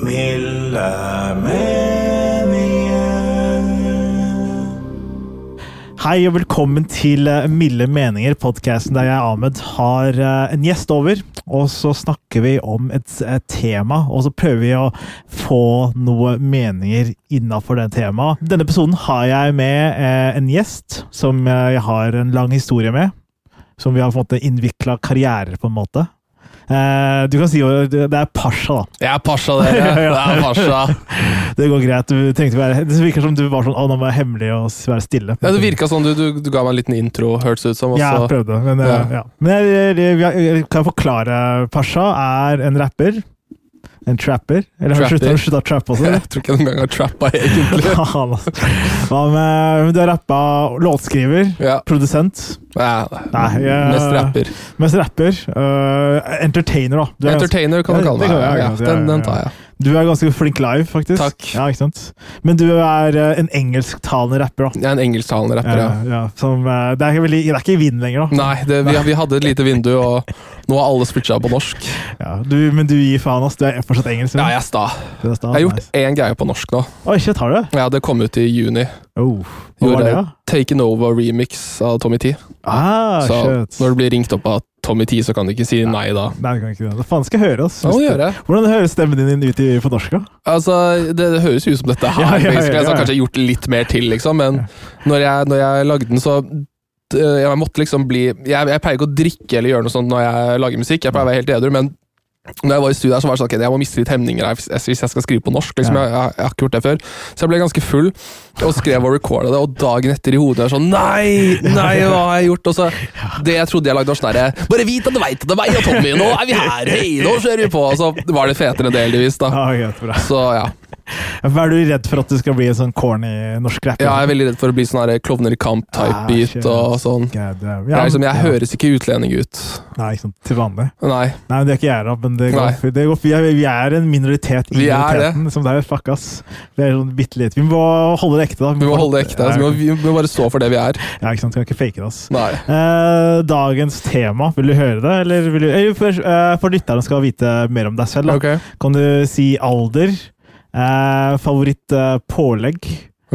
Milde meninger. Hei og velkommen til eh, Milde meninger, podkasten der jeg, Ahmed, har eh, en gjest over. Og så snakker vi om et, tema, og så prøver vi å få noe meninger innafor det temaet. Denne episoden har jeg med eh, en gjest som jeg har en lang historie med. Som vi har på innvikla karrierer på en måte. Eh, du kan si det er Pasha, da. Jeg er Pasha, dere. Det er Pasha. Det går greit. Du trengte være, det virker som du var sånn Å, nå må jeg hemmelig og være stille. Ja, Det virka sånn du, du, du ga meg en liten intro, hørtes ut som. Også. Ja, jeg prøvde. Men, Ja. ja. Ja. men jeg, jeg, jeg, jeg kan forklare. Pasha er en rapper. En trapper. Eller har du slutta- å trappe også? Jeg tror ikke jeg noen gang har trappa, egentlig. Hva med Du har rappa låtskriver, Ja. produsent Nei, jeg- Mest rapper. Mest rapper. Uh, entertainer, da. Er, ganske, Entertainer kan du kalle meg. Ja, ja, den, den tar jeg. du er ganske flink live, faktisk. Takk. Ja, ikke sant? Men du er øh, en engelsktalende rapper, da. Jeg er en engelsktalende rapper, Ja, som, øh, det, er veldig, det er ikke i vinden lenger, da. Nei, det, vi, vi hadde et lite vindu, og nå har alle switcha på norsk. Ja, du, men du gir faen, ass. Du er fortsatt engelsk. Ja, jeg er sta. Er sta Jeg har gjort én greie på norsk nå. Oi, shit, har du? Ja, Det kom ut i juni. Oh. Gjorde det? Taken Over remix av Tommy T. Ah, Så shit. når du blir ringt opp av Tommy T, så kan du ikke si nei da. Nei, det kan ikke det. Faen skal jeg høre, ass? Hvordan høres stemmen din ut i, på norsk, da? Altså, det, det høres ut som dette her. Ja, ja, ja. Jeg har kanskje gjort litt mer til, liksom, men når jeg, når jeg lagde den, så jeg måtte liksom bli jeg, jeg pleier ikke å drikke eller gjøre noe sånt når jeg lager musikk. Jeg pleier å være helt edru, men når jeg var i studiet her, så var det sånn, ok, jeg må miste litt hemninger her hvis jeg skal skrive på norsk. liksom, jeg, jeg, jeg har ikke gjort det før. Så jeg ble ganske full og skrev og recorda det, og dagen etter i hodet er sånn Nei! Nei, hva har jeg gjort? Og så, Det jeg trodde jeg lagde, var sånn herre Bare vit at du veit at det er meg og Tommy, nå er vi her! Hei, nå kjører vi på! Og så var det fetere enn det, heldigvis. da. Så ja. Er du redd for at du skal bli en sånn corny norsk rapper? Ja, jeg er veldig redd for å bli sånn Klovner i kamp-type Ah, og sånn. Jeg, liksom, jeg høres ikke utlending ut. Nei, ikke sant. Til vanlig. Nei. Nei, det er ikke jeg, da. Men det går, for- det går, for- vi, er, vi er en minoritet i Vi minoriteten. Som det er fuck, ass. Vi er sånn bitte litt. Vi må holde det ekte, da. Vi må holde det ekte. altså, vi, må, vi må bare stå for det vi er. Ja, ikke sant. Vi kan ikke fake det, ass. Eh, dagens tema, vil du høre det? Eller vil du, eh, for, eh, for lytterne skal vite mer om deg selv, da. Okay. kan du si alder, eh, favoritt-pålegg,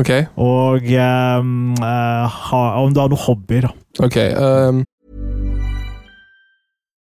okay. og eh, eh, ha, om du har noen hobbyer. da. ok. Um,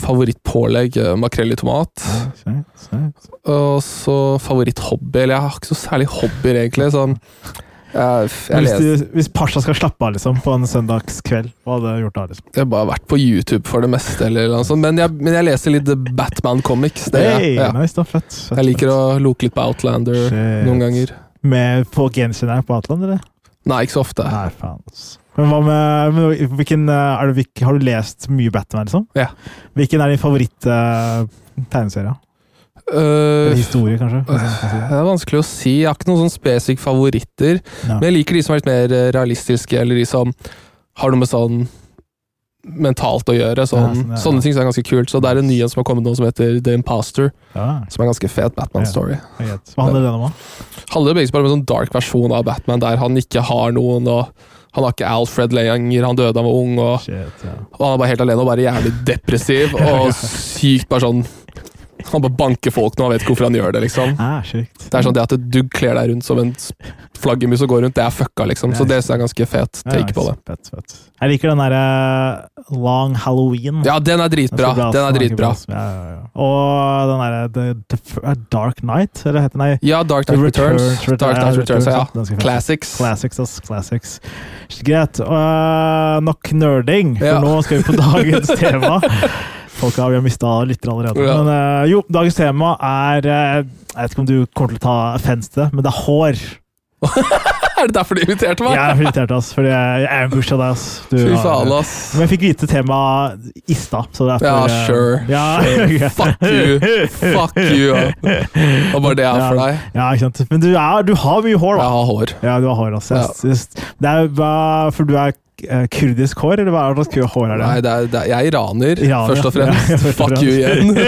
Favorittpålegg eh, makrell i tomat. Og så favoritthobby. Eller jeg har ikke så særlig hobbyer, egentlig. Sånn jeg, jeg, Hvis, du, hvis Pasha skal slappe av liksom, på en søndagskveld, hva hadde du gjort da? liksom? jeg har bare vært på YouTube for det meste, eller noe sånt. Men jeg, men jeg leser litt Batman-comics. Det, Hey, ja. nice, da, fett, fett, Jeg liker å loke litt på Outlander Shit. noen ganger. Med på genseren her på Outlander? eller? Nei, ikke så ofte. Nei, faen. ass. Men hva med, hvilken, eh, det, hvil- Har du lest mye Batman, liksom? Ja. Hvilken er din favoritt-tegneserie? Uh, Eller historie, kanskje? Si? det er vanskelig å si. Jeg har ikke noen sånn spesifikke favoritter. Ja. Men jeg liker de som er litt mer eh, realistiske, eller de som har noe med sånn mentalt å gjøre. Sånn, Ja, sånn, ja. Sånne ting som er ganske kult. Så det er en ny en som har kommet nå, som heter The Imposter. Ja, Som er en ganske fet Batman-story. det. Hva handler den om, da? Handler det bare om en sånn dark versjon av Batman, der han ikke har noen, og han har ikke Alfred lenger, han døde han var ung, og, Shit, ja. og han er bare helt alene og bare jævlig depressiv, og sykt bare sånn Han bare banker folk nå, han vet ikke hvorfor han gjør det, liksom. Ah, sjukt. Det er sånn det at du kler deg rundt som en flaggermus og går rundt, det er fucka, liksom. Så det er ganske fet take på det. Fett, fett. Jeg liker den derre Long Halloween. Ja, den er Den dritbra. bra, Den er dritbra. ja, ja. Og den derre The, The Dark Knight, eller heter den? Ja, Dark Night Returns. Returns, Dark Night Returns, ja. Classics. Classics, ass. Classics. Greit. Nok nerding, for nå skal vi på dagens tema. Folk har, vi har mista lyttere allerede. Ja. Men øh, jo, dagens tema er øh, Jeg vet ikke om du kommer til å ta offense til det, men det er hår. Er det derfor du inviterte meg? Jeg er invitert, ass, fordi jeg, jeg ambusha deg, ass. Du faen, ass. Men jeg fikk vite temaet i stad, så derfor Ja, øh, sure. Ja, Sure. Fuck you. Fuck you. Og Det var bare det jeg har for deg. Ja, ikke sant. Men du, er, du har mye hår, da. Jeg har hår. Ja, du har hår, ass. Ja. Det er bare For du er eh, kurdisk hår, eller hva slags hår er det? Nei, det er, det er, jeg er iraner, Iraner, først og fremst. Ja, først og Fuck you igjen. uh,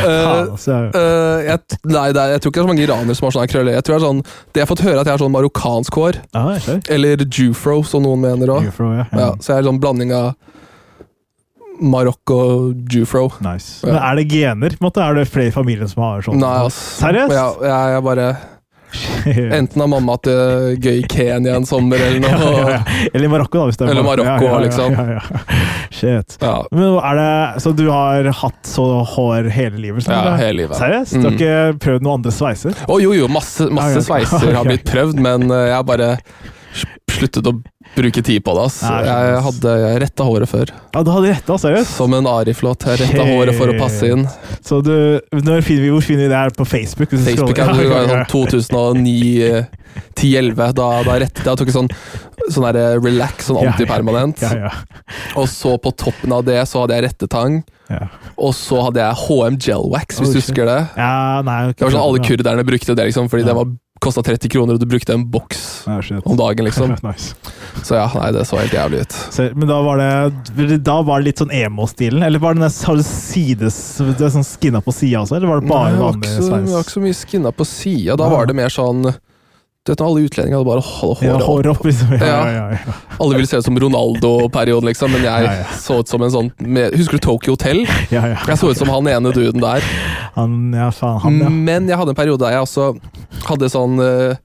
Eh, altså. eh, jeg, nei, det er, jeg tror ikke det er så mange iranere som har sånne krølle. krøller. Jeg tror det er sånn, det jeg har fått høre, er at jeg har sånn marokkansk hår. Ah. Eller jufro, som noen mener òg. Ja. Ja, så jeg er sånn blanding av Marokko jufro. Nice. Men er det gener? På en måte? Er det flere i familien som har sånn? Nei, ass. Seriøst? Ja, jeg, jeg bare Enten har mamma hatt det gøy i Kenya en sommer, eller noe. ja, ja. Eller i Marokko, da. Hvis det er Eller Marokko, liksom. Shit. Men er det, så du har hatt så hår hele livet? sånn, ja hele livet. Seriøst? Du har Mm. ikke prøvd noen andre sveiser? Å jo, jo, masse, masse ja. sveiser har blitt prøvd, men eh, jeg har bare sluttet å bruke tid på det. ass. Nei, Jeg hadde retta håret før. Ja, du hadde retta, seriøst? Som en Ariflåt. Jeg retta håret for å passe inn. Så du, når finner vi, hvor finner vi det her på Facebook? Facebook er Ja, ja, sånn 2009-10-11. Da, da rettet jeg og tok en sånn, sånn der relax, sånn Ja, ja. Ja, ja. Og så på toppen av det så hadde jeg rettetang. ja. Og så hadde jeg HM Gel Wax, hvis Oh, du husker det. ja nei, Det var sånn Alle kurderne brukte det, liksom, fordi Ja. det var kosta 30 kroner, og du brukte en boks Ja, om dagen, liksom. nice. Så ja, nei, det så helt jævlig ut. Så, men da var det Da var det litt sånn emo-stilen? Eller var det der- har du sides Du er sånn skinna på sida også, eller var det bare Nei, det vanlig sveis? det var ikke så mye skinna på sida. Da Ja. var det mer sånn Du vet, Alle utlendinger hadde bare hå- Ja, hår opp. liksom. Ja, Ja. Alle ville se ut som Ronaldo-perioden, liksom, men jeg så ut som en sånn med, Husker du Tokyo Hotel? ja, ja. Jeg så ut som han ene duden der. Han, faen, han, ja. Men jeg hadde en periode der jeg også hadde sånn eh,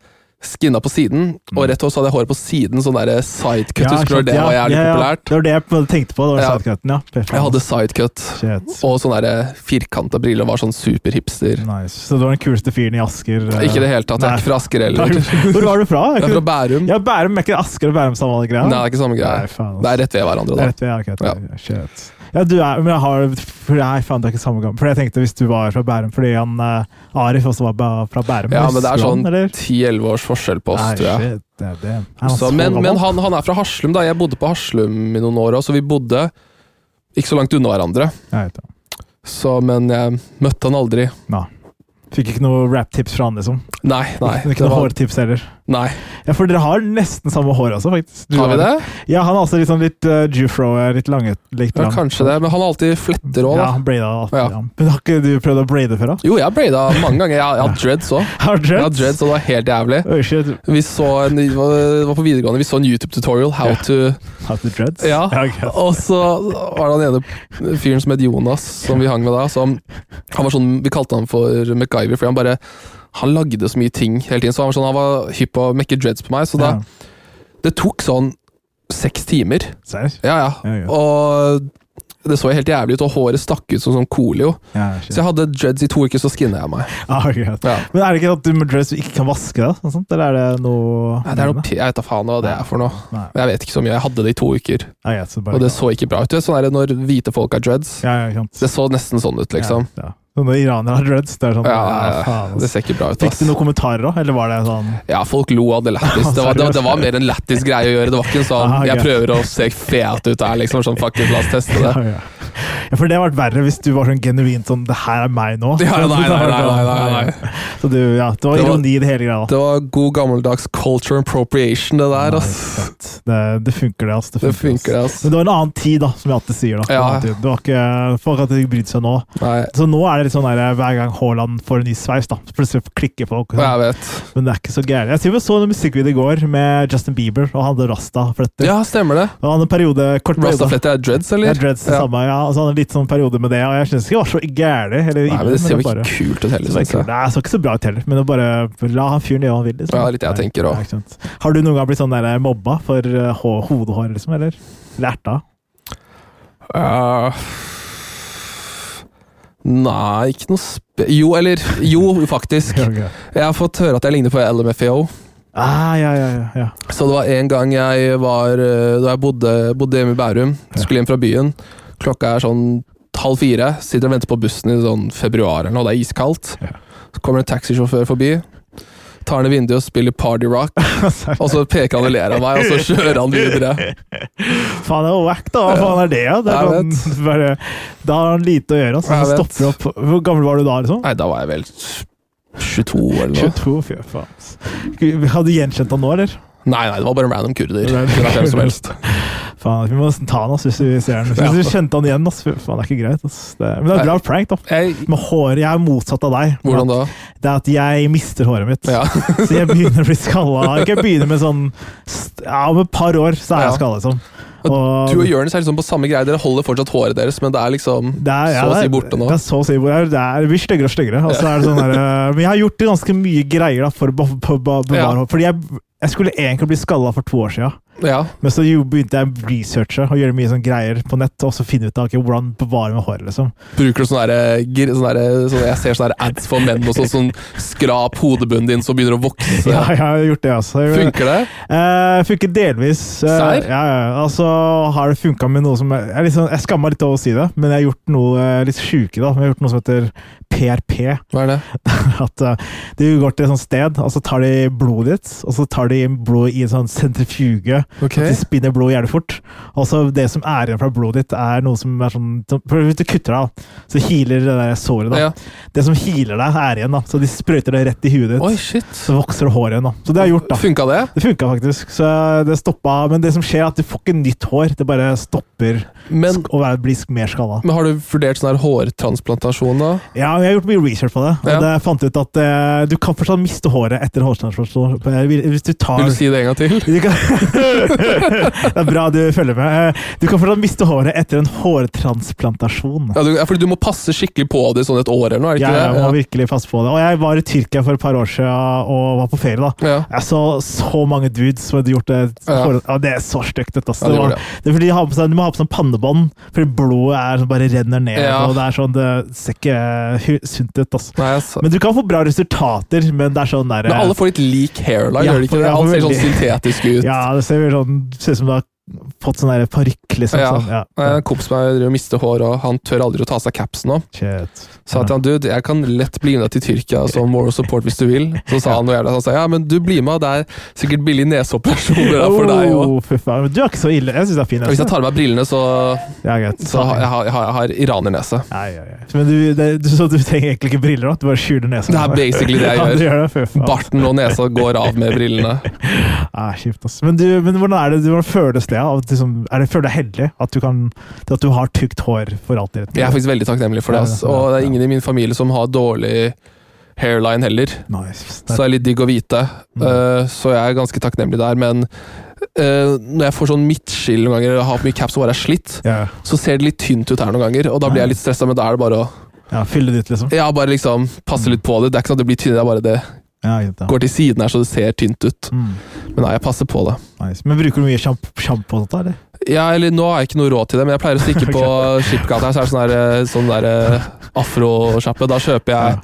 skinna på siden, og rett og slett hadde jeg håret på siden, sånn der sidecut. Ja, Husker du det var jævlig ja, ja. populært? Det var det jeg tenkte på. Det var Ja. sidecutten, ja. Perfekt. Jeg hadde sidecut og sånn der firkanta briller var sånn superhipster. Nice. Så du var den kuleste fyren i Asker? eh. Ikke i det hele tatt. Jeg er ikke fra Asker heller. Hvor var du fra? Jeg er fra Bærum. Ja, Bærum. Er ikke Asker og Bærum samme greia? Nei, det er ikke samme Nei, greie. faen, Det er rett ved hverandre, Det da. er rett ved, Ja. Shit. Ja, du er, men jeg har Nei, faen, det er ikke samme gammel. For jeg tenkte hvis du var fra Bærum, fordi han uh, Arif også var fra Bærum. Ja, men det er sånn ti-elleve 10-11 års forskjell på oss, Nei, tror jeg. shit, det det. Han Så, men men han, han er fra Haslum, da. Jeg bodde på Haslum i noen år òg, så vi bodde ikke så langt unna hverandre. Jeg vet det. Så, men jeg møtte han aldri. Nei. Fikk ikke noe rap-tips fra han, liksom? Nei, nei. Ikke det noe var, hårtips heller? Nei. Ja, for dere har nesten samme hår også, faktisk. Du Har vi det? Ja, han er også sånn litt uh, jufro, eh, litt lange. Litt Ja, kanskje det, men han har alltid fletter òg, Ja, braida alltid. Ja. Ja. Men har ikke du prøvd å braide før, da? Jo, jeg har braida mange ganger. Jeg jeg har dreads òg. dreads? Jeg har dreads, og det var helt jævlig. Oi, shit. Vi så en, det var på videregående, vi så en YouTube-tutorial. How yeah. to How to dreads? Ja. Og så var det den ene fyren som het Jonas, som vi hang med da. Som, han var sånn, Vi kalte han for MacGyver, fordi han bare Han lagde så mye ting hele tiden. Så han var sånn, han var hypp på å mekke dreads på meg, så da Ja. Det tok sånn seks timer. Seriøst? Ja, ja. Ja, ja. Og det så helt jævlig ut, og håret stakk ut som sånn Coolio. Ja, Så jeg hadde dreads i to uker, så skinna jeg meg. ah, greit. Ja. Men er det ikke at du med dreads ikke kan vaske det? Sånn, eller er det noe Nei, det er noe, jeg vet da faen hva det er for noe. Nei. Jeg vet ikke så mye. Jeg hadde det i to uker, Ja, greit, og det så ikke bra ut. Sånn er der, når hvite folk har dreads, ja, ja, det så nesten sånn ut, liksom. Ja, ja. Når iranere har dreads, det er sånn Ja, ja, faen, Det ser ikke bra ut. Fikk du noen kommentarer òg, eller var det sånn Ja, folk lo av det lættis. Det, var- det, det var mer en lættis greie å gjøre. Det var ikke en sånn Ah, jeg prøver å se fet ut her, liksom. Sånn fuck it, la oss teste det. ja. ja, for det hadde vært verre hvis du var sånn genuint sånn 'Det her er meg nå'. Ja, nei, nei, nei, nei, nei, nei. Så du, ja, det var ironi i det hele greia. Det var god gammeldags culture appropriation, det der, ass. Det, det funker, det. ass. Det funker, ass. det, ass. Men det var en annen tid, da, som jeg alltid sier. da. Det var Ja. Det var ikke, Folk hadde ikke brydd seg nå. Nei, Så nå er det litt sånn der, hver gang Haaland får en ny sveis, da, plutselig klikker folk. jeg vet. Men det er ikke så gærent. Jeg tror vi så en musikkvideo i går med Justin Bieber, og han hadde rasta-fletter. Ja, stemmer det. Og han hadde en periode, kort periode. Rastafletter er dreads, eller? Ja, dreads det Ja. samme, ja. Og litt sånn periode med det, og jeg syns ikke det var så gæren. Nei, men det ser jo ikke kult ut heller, er jeg. Nei, det så ikke så bra ut heller, men å bare la han fyren gjøre hva han vil. Liksom. Ja, litt jeg tenker også. Har du noen gang blitt sånn der mobba for uh, hodehår, liksom? Eller? lært av? Uh, nei, ikke noe spe... Jo, eller Jo, faktisk. Jeg har fått høre at jeg ligner på LMFAO. Ah, ja, ja, ja. Så det var en gang jeg var eh, Da jeg bodde, bodde hjemme i Bærum, skulle hjem fra byen. Klokka er sånn halv fire. Sitter og venter på bussen i sånn februar eller noe, det er iskaldt. Ja. Så kommer det en taxisjåfør forbi. Tar ned vinduet og spiller party rock. Og så peker han og ler av meg, og så kjører han videre. Faen, det er wack, da. Hva faen er det? Ja? det er sånn, bare, da har han lite å gjøre. Altså. Så stopper opp. Hvor gammel var du da? liksom? Nei, da var jeg vel 22 eller noe. 22? Fy faen. Hadde du gjenkjent han nå, eller? Nei, nei, det var bare en random kurder. Er- hvem som helst. Faen, Vi må ta han ass, hvis vi ser han. Hvis vi kjente han igjen, ass. Faen, det er ikke greit. Ass. Det, men det er bra prank, da. Med håret, Jeg er motsatt av deg. hvordan da? Det er at jeg mister håret mitt. Ja. Så jeg begynner å bli skalla. Jeg begynner med sånn Ja, om et par år så er jeg skalla, liksom. Du Og og Jonis er liksom på samme greie. Dere holder fortsatt håret deres, men det er liksom det er, ja, så å si borte nå. Det er så å si borte. Det, er, det blir styggere og styggere. Og så er det sånn der, øh, men jeg har gjort ganske mye greier da, for å be- be- be- bevare Ja. hår. Fordi jeg, jeg skulle egentlig bli skalla for to år siden. Ja. Men så begynte jeg å researche og gjøre mye sånn greier på nett, og så finne ut av okay, hvordan bevare med håret. liksom. Bruker du sånne, der, sånne, der, sånne Jeg ser sånne ads for menn og sånn, sånn skrap hodebunnen din så begynner å vokse. Ja, jeg har gjort det, altså. Funker det? Eh, funker delvis. Eh, Serr? ja, ja. Altså har det funka med noe som Jeg, sånn- jeg skammer meg litt over å si det, men jeg har gjort noe eh, litt sjuke. da. Jeg har gjort noe som heter PRP. Hva er det? At uh, Du går til et sånt sted, og så tar de blodet ditt, og så tar de blodet i en sånn sentrifuge. Ok. At de spinner blod jævlig fort. Og så det som er igjen fra blodet ditt, er noe som er sånn for Hvis du kutter deg, så healer det der såret. da. Ja. Det som healer deg, er igjen. da. Så de sprøyter det rett i huet ditt. Oi, shit. Så vokser det hår igjen. da. Så det har gjort, da. Funka det? Det funka faktisk, så det stoppa. Men det som skjer, er at du får ikke nytt hår. Det bare stopper Men, og bli mer skalla. men har du vurdert sånn her hårtransplantasjon, da? Ja, jeg har gjort mye research på det. Og Ja. det fant ut at uh, du kan fortsatt miste håret etter hårtransplantasjon. Hvis du tar Vil du si det en gang til? Kan... det er bra du følger med. Eh, Du kan fortsatt miste håret etter en hårtransplantasjon. Ja, du, ja, fordi du må passe skikkelig på det i sånn et år eller noe, det Jeg, må virkelig passe på det. Og jeg var i Tyrkia for et par år siden og var på ferie. da. Ja. Jeg så så mange dudes som hadde gjort det. Ja. Ja, det er så stygt. dette, Altså. Ja, det Det det. Er fordi de, på seg, de må ha på sånn pannebånd, fordi blodet er, bare renner ned. Ja. og Det er sånn, det ser ikke sunt ut. Altså. Nei, altså. Men du kan få bra resultater, men det er sånn der, Men alle får litt lik hairline, Ja, gjør de ikke det? Alt ser sånn syntetisk ut. Ja, det ser, sånn, ser ut som det har fått sånn parykk, liksom. Ja. Sånn, ja. En kompis meg driver og mister hår, og han tør aldri å ta av seg capsen. Shit. Sa til han, du, jeg kan lett bli med deg til Tyrkia som moral support hvis du vil. Så sa han noe jævlig, han sa ja, men du blir med, det er sikkert billig neseoperasjoner for deg òg. Oh. Du er ikke så ille. Jeg syns det er fint. Hvis jeg tar av meg brillene, så, ja, så har jeg, har, jeg, har, iranernese. Men du, det, du, så du trenger egentlig ikke briller, da? Du bare skjuler nesa? Det er basically det jeg gjør. det. Barten og nesa går av med brillene. Ah, kjipt, ass. Men, du, men hvordan er det, hvordan føles det? At, liksom, er det føler du deg heldig at du, kan, at du har tykt hår for alltid? Jeg er faktisk veldig takknemlig for det. ass. Og det er ingen i min familie som har dårlig hairline heller. Nice. Så det er litt digg å vite. Mm. Eh, så jeg er ganske takknemlig der. Men uh, når jeg får sånn midtskill noen ganger, eller har for mye caps og bare er slitt, yeah. så ser det litt tynt ut her noen ganger. Og da blir jeg litt stressa, men da er det bare å ja, fylle det ut, liksom. ja, bare liksom passe litt på det. Det er ikke sånn at det blir tynnere, det er bare det ja. går til siden her så det ser tynt ut. Mm, Men nei, jeg passer på det. Nice. Men bruker du mye sjamp- sjampo? Ja, eller Nå har jeg ikke noe råd til det, men jeg pleier å stikke på Skipgata så er det sånn der, eh, sånn der eh, afrosjappe. Da kjøper jeg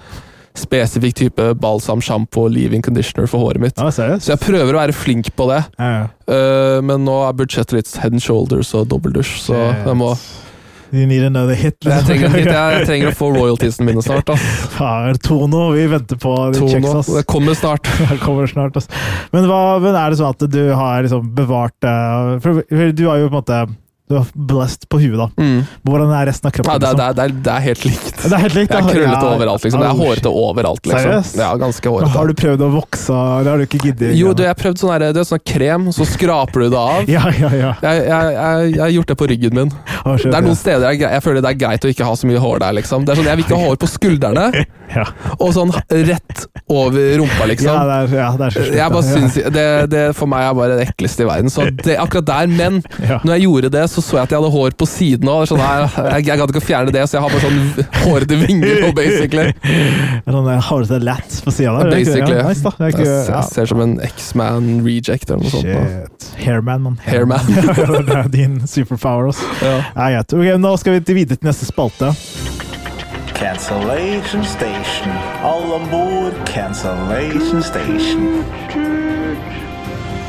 spesifikk type balsam, sjampo og leave-in conditioner for håret mitt. Ja. Så jeg prøver å være flink på det, Ja, ja. eh, men nå er budsjettet litt head and shoulders og dobbeldusj, så jeg må You need another hit. jeg trenger, en hit, jeg, trenger å få royaltiesene mine snart. Faen, Tono, vi venter på de checks, ass. Det kommer snart. Det kommer snart. Men, hva, men er det sånn at du har liksom bevart eh, for du har jo på en måte Du er blessed på huet, da. Mm. Hvordan er resten av Ja, kroppen? det, er, liksom? det, er, det, er, det er helt likt. Det er helt likt. Det er krøllete Ja. overalt, liksom. Det er hårete overalt, liksom. Seriøst? Ja, ganske hårete. Har du prøvd å vokse? Det har du ikke giddet? Jo, du, jeg har prøvd sånn, sånn krem, så skraper du det av. Ja, ja, ja. Jeg, jeg, jeg, jeg har gjort det på ryggen min. Det er noen steder jeg, føler det er greit å ikke ha så mye hår der. liksom. Det er sånn, Jeg vil ikke ha hår på skuldrene Ja, og sånn rett over rumpa, liksom. ja, det er, ja, det er så slutt, Jeg bare synes, det, det for meg er bare det ekleste i verden. Så det, akkurat der, Men Ja. når jeg gjorde det, så så så jeg at jeg hadde hår på siden òg. Sånn, jeg, jeg gadd ikke å fjerne det, så jeg har bare sånn hårete vinger nå, basically. Sånn der Hårete lats på sida der. det er ikke- Basically. Ja, nice, da. Det er Jeg, ikke, jeg ja. ser som en X-Man reject eller noe sånt. Shit. Hairman, mann. Hairman. det er din superpower, altså. Ja. Ja, greit. Ok, nå skal vi videre til neste spalte. Cancellation Station. Alle om bord, Cancellation Station.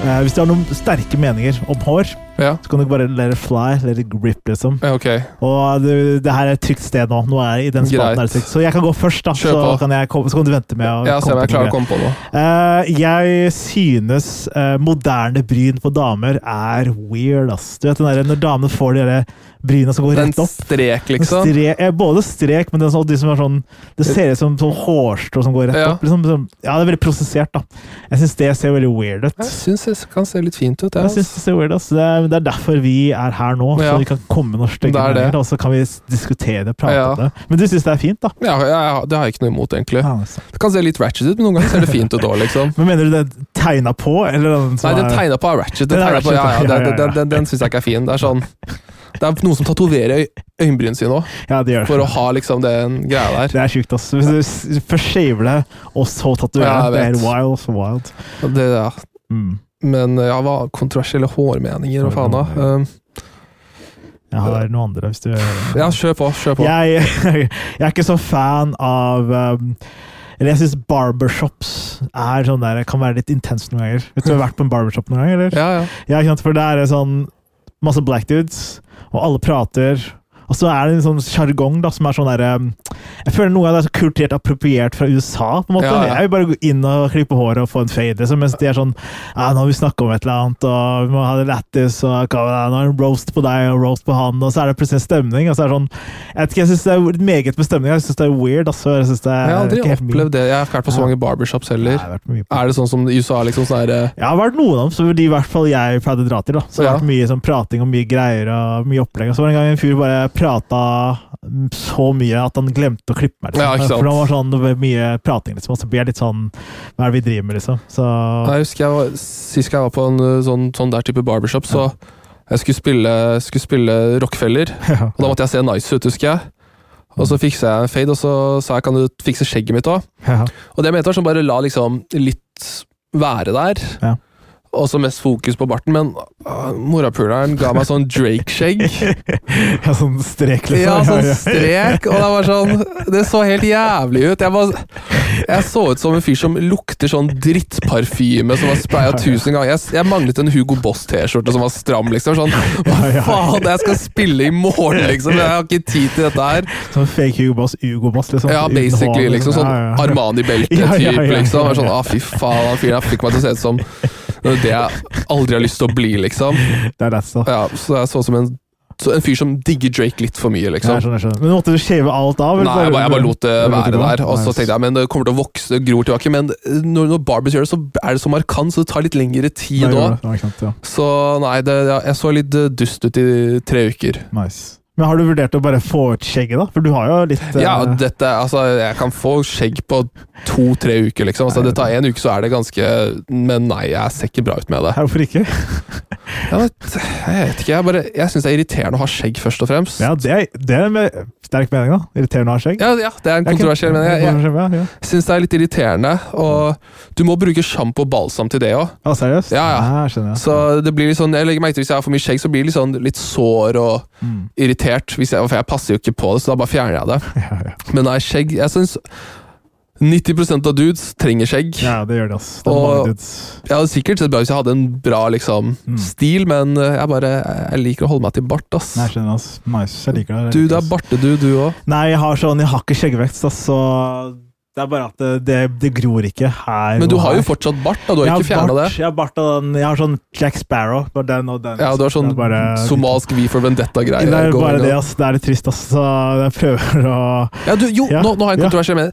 Eh, hvis du har noen sterke meninger om hår, Ja. så kan du bare let it fly, let it grip, liksom. ja, ok. Og det, det her er et trygt sted nå. Nå er jeg i den spaten Greit. er det trygt. Så jeg kan gå først, da. Så kan, komme, så kan du vente med å Ja, komme jeg klarer å komme på noe. Uh, jeg synes uh, moderne bryn på damer er weird, ass. Du vet den der, når damene får de bryna som går den rett opp. strek, liksom. Stre, eh, både strek, men det, sånn, de som er sånn, det ser ut som sånn hårstrå som går rett Ja. opp. Liksom, ja, det er veldig prosessert, da. Jeg syns det ser veldig weird ut. Jeg syns det kan se litt fint ut. Jeg Jeg, synes det ser weird ut. Det, er- det er derfor vi er her nå, Ja. så vi kan komme med norske er meninger, og så kan vi diskutere det, prate Ja. om det. Men du syns det er fint, da? ja, det har jeg ikke noe imot, egentlig. Altså. Det kan se litt ratchet ut, men noen ganger ser det fint ut òg, liksom. Men mener du det er tegna på, eller den Nei, den tegna på er ratchet. Den, på, ratchet, ja, den, den, den, den syns jeg ikke er fin. Det er sånn Det er noen som tatoverer øy- øyenbrynene sine òg, Ja, det. for å ha liksom den greia der. Det er sjukt, ass. Hvis du først shaver det, og så tatoverer Ja, det. Er wild. Så wild. Det, ja. Mm. Men ja, hva kontroversielle hårmeninger og faen da. Um, Jeg har noe andre, hvis du ja, kjør på. Kjør på. jeg, jeg er ikke så fan av um, Eller jeg syns barbershops er sånn der, kan være litt intenst noen ganger. Vet du, du har vært på en barbershop noen gang, eller? Ja, ja. Jeg har kjent for det er sånn masse black dudes, og alle prater. Og så er det en sånn sjargong som er sånn derre Jeg føler noe av det er så kulturert appropriert fra USA. på en måte. Ja, ja. Jeg vil bare gå inn og klippe håret og få en fade, liksom, mens de er sånn ja, 'Nå har vi snakka om et eller annet, og vi må ha det lættis, og hva nå er det roast på deg og roast på han', og så er det plutselig stemning. og så er det sånn, Jeg vet ikke, jeg syns det er meget med stemning. Jeg syns det er weird. altså. Jeg, synes det er Jeg har aldri opplevd det. Jeg har ikke vært på så mange barbershops heller. Er det sånn som i USA, liksom sånn det Jeg har vært noen av dem, som de i hvert fall jeg pleide å dra til. da. Så det har vært mye sånn prating og mye greier og mye opplegg. Og så var det en gang en fyr bare prata så mye at han glemte å klippe meg. Liksom. Ja. For det var sånn, det var mye prating, liksom. Og så blir jeg litt sånn Hva er det vi driver med, liksom? Så Jeg husker jeg var, Sist jeg var på en uh, sånn, sånn der type barbershop, så jeg skulle spille, skulle spille Rockefeller. ja. Og da måtte jeg se nice ut, husker jeg. Og så fiksa jeg en fade, og så sa jeg kan du fikse skjegget mitt òg. ja. Og det jeg mente var sånn bare la liksom litt være der. Ja. Og så mest fokus på barten, men uh, morapuleren ga meg sånn Drake-skjegg. ja, sånn strek, liksom. Ja, sånn strek, og det var sånn Det så helt jævlig ut. Jeg, var, jeg så ut som en fyr som lukter sånn drittparfyme som var spraya tusen ganger. Jeg, jeg manglet en Hugo Boss-T-skjorte som var stram, liksom. Sånn Hva faen, jeg skal spille i morgen, liksom. Jeg har ikke tid til dette her. Sånn fake Hugo Boss, Hugo Boss, liksom. Ja, basically, liksom. Sånn. Armani-belte-type, liksom. Sånn, ah, fy faen, han fyren her fikk meg til å se ut som det er det jeg aldri har lyst til å bli, liksom. Det er det, så. Ja, så jeg så som en, så en fyr som digger Drake litt for mye, liksom. jeg skjønner, jeg skjønner. Men måtte du shave alt av? Nei, jeg bare, jeg bare lot det være der. Og så tenkte jeg men det kommer til å vokse, gror tilbake. Men når, når barbers gjør det, så er det så markant, så det tar litt lengre tid òg. Ja. Så nei, det, jeg så litt eh, dust ut i tre uker. Nice. Men har du vurdert å bare få ut skjegget, da? For du har jo litt uh... Ja, dette, altså, jeg kan få skjegg på to-tre uker, liksom. Altså, det tar én uke, så er det ganske Men nei, jeg ser ikke bra ut med det. Hvorfor ikke? Jeg vet, jeg vet ikke, jeg, bare, jeg syns det er irriterende å ha skjegg, først og fremst. Ja, det er, det er med sterk mening, da. Irriterende å ha skjegg. Ja, ja, det er en kontroversiell mening. Jeg, jeg, jeg ja. syns det er litt irriterende, og du må bruke sjampo og balsam til det òg. Ah, seriøst? Ja, ja. skjønner jeg. Så det blir litt sånn, jeg legger meg til Hvis jeg har for mye skjegg, så blir det litt, sånn, litt sår og Mm. irritert. Hvis jeg, for jeg passer jo ikke på det, så da bare fjerner jeg det. Ja, ja. Men nei, skjegg Jeg syns 90% av dudes trenger skjegg. ja, det gjør det, ass. Det Og-. Jeg hadde sikkert sett bra hvis jeg hadde en bra liksom, Mm. stil, men eh, jeg bare Jeg liker å holde meg til bart, ass. Nei, jeg skjønner, ass. Nice. Jeg liker det. Du, det er bartedu, du òg. Nei, jeg har sånn, jeg har ikke skjeggvekst, ass, så det er bare at det, det, det gror ikke her Men du har jo fortsatt bart, da. Du har har ikke fjerna det. Jeg har bart og den, jeg har sånn Jack Sparrow, bare den og den. Ja, du har sånn bare- somalsk V for Vendetta-greier. Det er bare det, ass. Det er litt trist, ass. Så jeg prøver å Ja, du, jo, Ja, nå, nå har jeg en ja. mening.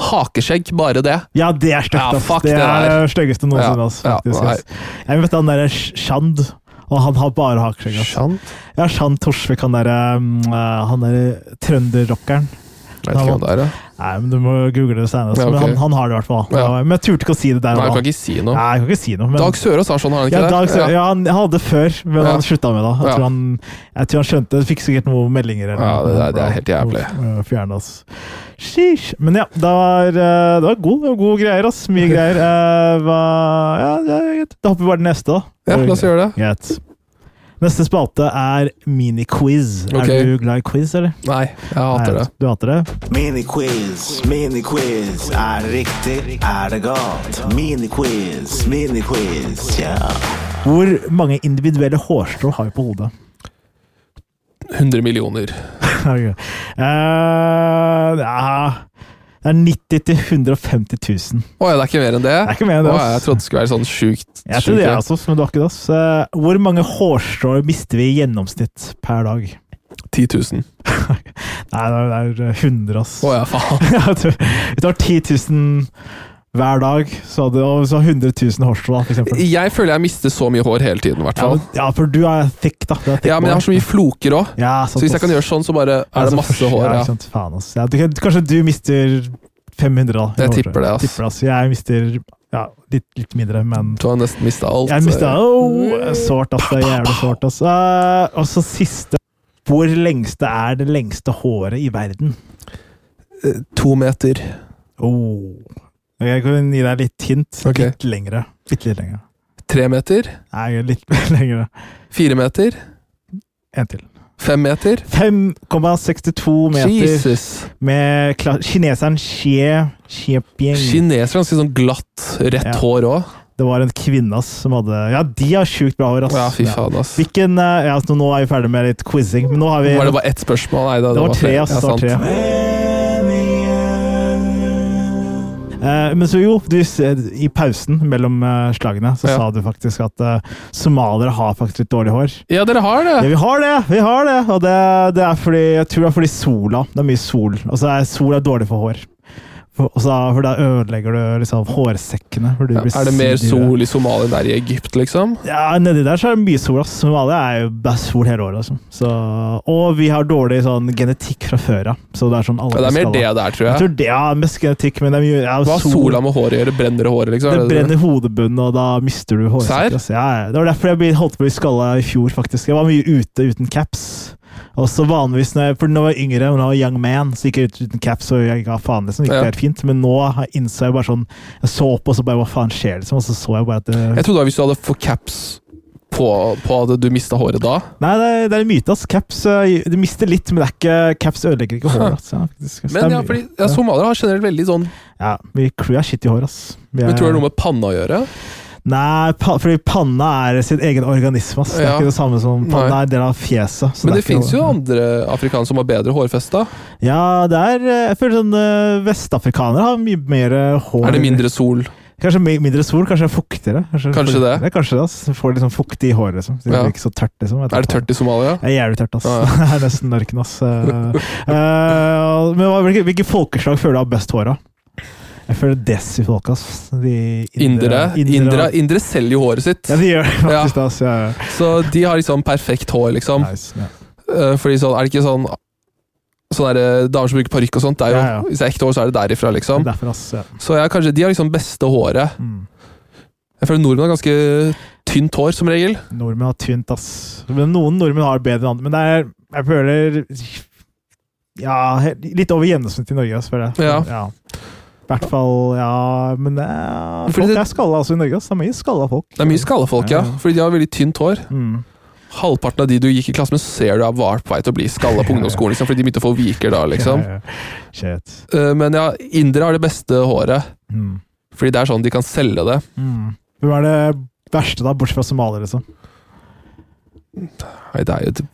Hakeskjegg, bare det. Ja, det er stygt, Ja, fuck det det er det styggeste noensinne, Ja, ass. ja, Faktisk. Jeg vet han derre Shand, og han har bare hakeskjegg, Shand? Ja, Shand Torsvik, han derre um, Han derre trønderrockeren. Vet ikke hva det er, ja. Nei, men du må google det senere. Ja, okay. Men han, han har det i hvert fall. Ja. Men jeg turte ikke å si det der Nei, jeg kan ikke si noe. Nei, jeg kan ikke si noe. Men, Dag Sørås har sånn, har han ikke ja? Dag, det? ja, han hadde før, men Ja. han slutta med det. Jeg, Ja. tror han, jeg tror han skjønte det. Fikk sikkert noen meldinger. Eller Ja, det, det det er helt jævlig. Fjerne oss. Sheesh. Men ja, det var, uh, det var god, det gode greier, ass. Mye greier. Uh, ja, er. Da hopper vi bare til neste, da. Ja, la oss gjøre det. Greit. Neste spalte er miniquiz. Okay. Er du glad i quiz, eller? Nei, jeg hater Nei, det. Du hater det? Miniquiz, miniquiz. Er det riktig? Er det galt? Miniquiz, miniquiz, ja. Hvor mange individuelle hårstrå har vi på hodet? 100 millioner. Ok. uh, ja, det er 90 til 150 000. Å ja, det er ikke mer enn det? Det er ikke mer enn det, ass. Åja, jeg trodde det skulle være sånn sjukt. Jeg tror det altså, men det har ikke det. ass. Eh, hvor mange hårstrå mister vi i gjennomsnitt per dag? 10 000. Nei, det er det er 100, ass. Å ja, faen. Jeg Vi tar 10 000 hver dag, så hadde du 100 000 hårstrå, eksempel. Jeg føler jeg mister så mye hår hele tiden, i hvert Ja, fall. ja, for du er thick, da. Er thick Ja, men jeg har så mye floker òg. Ja, Så hvis jeg kan gjøre sånn, så bare er det masse hår. Ja, Ja. faen. Ja, du, kanskje du mister 500, da. Jeg tipper det, ass. Tipper, ass. Jeg mister ja, litt, litt mindre, men Du har nesten mista alt. Jeg mista oh, Sårt, ass. Det er jævlig sårt, ass. Eh, og så siste. Hvor lengste er det lengste håret i verden? To meter. Oh. Jeg kan gi deg litt hint. Okay. Litt lengre. Litt, litt lengre. Tre meter. Nei, litt lengre. Fire meter. En til. Fem meter. 5,62 meter Jesus. med kineseren Xie Xieping. Kineser ganske sånn glatt, rett Ja. hår òg. Det var en kvinne ass, som hadde Ja, de har sjukt bra hår, ass. Ja, fy faen, ass. Hvilken eh, ja, Nå er vi ferdig med litt quizing, men nå har vi Var det bare ett spørsmål? Nei, da, Det var tre, ass. Det var tre. Eh, men så jo, du, i pausen mellom eh, slagene så Ja. sa du faktisk at uh, somaliere har faktisk litt dårlig hår. Ja, dere har det! Ja, vi har det! Vi har det! Og det, det er fordi Jeg tror det er fordi sola. Det er mye sol. Og så er sol er dårlig for hår. For, for da ødelegger du liksom hårsekkene. Ja, blir er det mer sol i Somalia enn der i Egypt, liksom? Ja, nedi der så er det mye sol. ass. Somalia er jo best sol hele året. Liksom. Så, og vi har dårlig sånn genetikk fra før av. Så det er sånn alle Ja, det er mer skal det der, tror Jeg jeg. tror det er mest genetikk, men det er mye ja, Hva har sol- sola med håret å gjøre? Brenner det håret, liksom? Det det- brenner hodebunnen, og da mister du hårsekken. Ja, ja. det var derfor jeg holdt på å bli skalla i fjor, faktisk. Jeg var mye ute uten caps. Og så vanligvis, når for når jeg var yngre, når jeg var young man, så gikk jeg ut uten caps, og jeg ga faen, liksom. Gikk det helt fint. Men nå innså jeg bare sånn Jeg så opp, og så bare Hva faen skjer, liksom? Og så så jeg bare at det, Jeg trodde var hvis du hadde fått caps på, på at du mista håret da. Nei, det er, det er en myte, ass. Caps eh, Du mister litt, men det er ikke, caps ødelegger ikke håret. ass. Ja, faktisk. Men er ja, fordi ja, somaliere har generelt veldig sånn ja, vi crew er shit i håret. ass. Vi Men er- tror du det har noe med panna å gjøre? Nei, pa, fordi panna er sin egen organisme. ass. Det er Ja. ikke det samme som Panna Nei. er en del av fjeset. så Men det, det fins jo andre afrikanere som har bedre hårfeste. Ja, det er Jeg føler sånn eh, Vestafrikanere har mye mer eh, hår Er det mindre sol? Kanskje mindre sol, kanskje fuktigere. Kanskje, Kanskje det. det kanskje det, ass. Får liksom fuktig i håret, liksom. Det Ja. ikke så tørt, liksom. Er det tørt i Somalia? Det er jævlig tørt, ass. Ja, Det er nesten ørken, ass. Eh, men hvilke, hvilke folkeslag føler du har best hår, da? Jeg føler desi-folk, ass. De Indere. Indere, indere selger jo håret sitt. Ja, de gjør det Ja. faktisk, ass. Ja, ja. Så de har liksom perfekt hår, liksom. Nice, ja. Eh, Fordi sånn, er det ikke sånn Sånne der, damer som bruker parykk og sånt, det er jo, Ja, ja. hvis det er ekte hår, så er det derifra, liksom. Derfor, ass. Ja. Så ja, kanskje de har liksom beste håret. Mm. Jeg føler nordmenn har ganske tynt hår, som regel. Nordmenn har tynt, ass. Men noen nordmenn har bedre enn andre. Men det er Jeg føler Ja, litt over gjennomsnittet i Norge, ass, føler jeg. Ja. I hvert fall Ja, men Fordi folk det- er skalla altså, i Norge. Det er mye skalla folk. Det er mye skalla folk, Ja. Fordi de har veldig tynt hår. Mm. Halvparten av de du gikk i klasse med, ser du er var på vei til å bli skalla på ungdomsskolen. Liksom, fordi de begynte å få viker da, liksom. Ja. Eh, Men ja, indere har det beste håret. Mm. Fordi det er sånn de kan selge det. Mm. Hvem er det verste, da, bortsett fra somaliere, liksom? Nei, det er jo det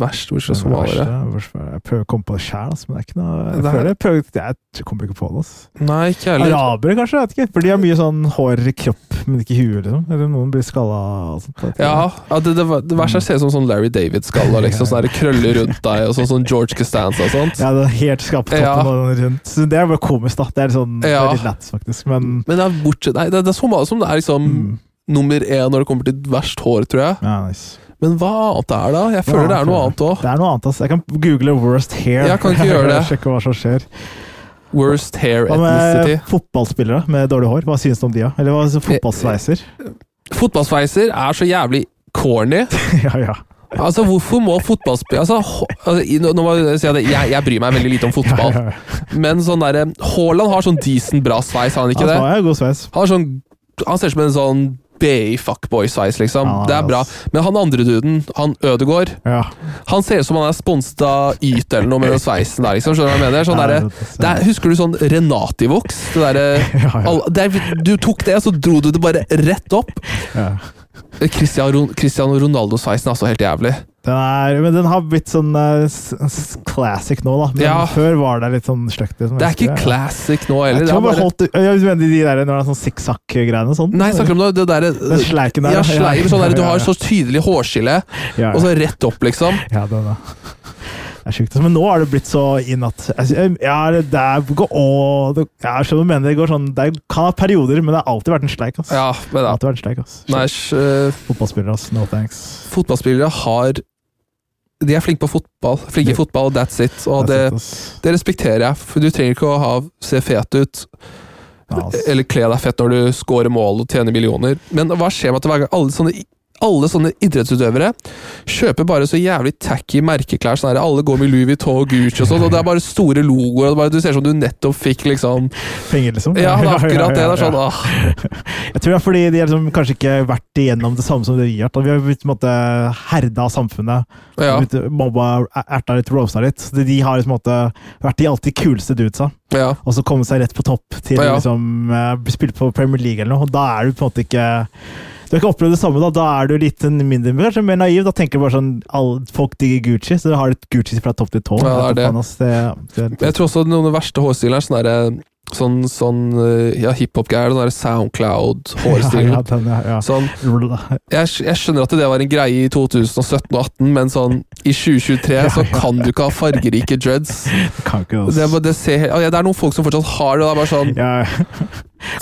verste bortsett fra somaliere. Jeg prøver å komme på det sjæl, men det er ikke noe Jeg, Det er- jeg, prøver, jeg kommer ikke på det. Altså. Nei, ikke heller. Arabere, kanskje? jeg vet ikke. For de har mye sånn hår i kropp, men ikke i huet. liksom. Eller noen blir skalla og sånt. Ja, ja det, det, det verste er å se som sånn Larry David-skalla. Liksom, Sånne krøller rundt deg, og sånn, sånn George Costanza og sånt. Ja, det er helt skaptoppen Ja. og rundt. Så det er bare komisk, da. Det er sånn, det er litt lættis, faktisk. Men Men det er bortsett Nei, det, er somaliere som det er liksom mm, nummer én når det kommer til verst hår, tror jeg. ja, nice. Men hva annet er det? Jeg føler det er noe annet òg. Det er noe annet, altså. Jeg kan google 'worst hair'. Jeg kan ikke gjøre det. Sjekke hva som skjer. Worst hair Hva med ethnicity. fotballspillere med dårlig hår? Hva synes du om de, da? Eller hva er fotballsveiser? Fotballsveiser er så jævlig corny. ja, ja. Altså, Hvorfor må fotballspillere altså, altså, nå, må jeg, si at jeg, jeg bryr meg veldig lite om fotball, Ja, ja, ja. men sånn der, Haaland har sånn decent bra sveis, har han ikke Han det? har jo god sveis. Han, har sånn, han ser ut som en sånn BI-fuckboy-sveis, liksom. Ja, det er bra. Men han andre duden, han Ødegård, Ja. han ser ut som han er sponset av Yt eller noe med den sveisen der, liksom. Skjønner du hva jeg mener? Sånn Ja, derre- det- er, husker du sånn Renati-voks? Det derre Ja, ja. er- Du tok det, og så dro du det bare rett opp. Ja. Cristiano, Ronaldo-sveisen er også helt jævlig. Den er, men den har blitt sånn s- classic nå, da. Men Ja. før var det litt sånn stygt. liksom. Det er ikke classic nå heller. Jeg Det tror er bare holdt Jeg mener de der når det er sånn sikksakk-greiene sånn. nei, snakker om det, det der, Den sleiken der. Ja, sleiken, sånn der, Du har så tydelig hårskille, ja, og så rett opp, liksom. ja, den da. Det er sjukt. altså. Men nå er det blitt så inn at Ja, det er går, å, det, Jeg skjønner hva du mener. Det, går sånn, det kan ha perioder, men det har alltid vært en sleik. ass. Ja, men Det da. alltid vært en sleik, ass. Nei, uh, Fotballspillere, ass. No thanks. fotballspillere har De er flinke på fotball. Flinke i fotball, that's it. Og det, it, det respekterer jeg, for du trenger ikke å ha, se fet ut Ja, eller kle deg fett når du scorer mål og tjener millioner. Men hva skjer med at alle sånne alle sånne idrettsutøvere kjøper bare så jævlig tacky merkeklær. Sånn her, alle går med Louis Vuitton og Gucci og sånn, og det er bare store logoer. og det bare, Du ser som du nettopp fikk liksom Penger, liksom. Ja, det er akkurat det. Det er sånn, ah. Jeg tror det er fordi de har liksom kanskje ikke vært igjennom det samme som det vi har. gjort. Vi har på en måte herda samfunnet. Ja, Mobba, erta litt, roasta litt. De har liksom måte vært de alltid kuleste dudesa, ja. og så kommet seg rett på topp til Ja. liksom eh, Spilt på Premier League eller noe. og Da er du på en måte ikke du har ikke opplevd det samme, da. Da er du litt mindre, kanskje mer naiv. Da tenker du bare sånn alle, Folk digger Gucci, så du har litt Gucci fra topp til tå. Ja, det er det. Ass, det, det, Jeg tror også noen av de verste hårstilene er sånn derre Sånn, sånn eh, ja, hiphop-greier. Den derre Soundcloud-hårstilen. Ja, ja, ja. Sånn, jeg, jeg skjønner at det var en greie i 2017 og 2018, men sånn i 2023 så kan du ikke ha fargerike dreads. Det det, ser, ja, det er noen folk som fortsatt har det, det er bare sånn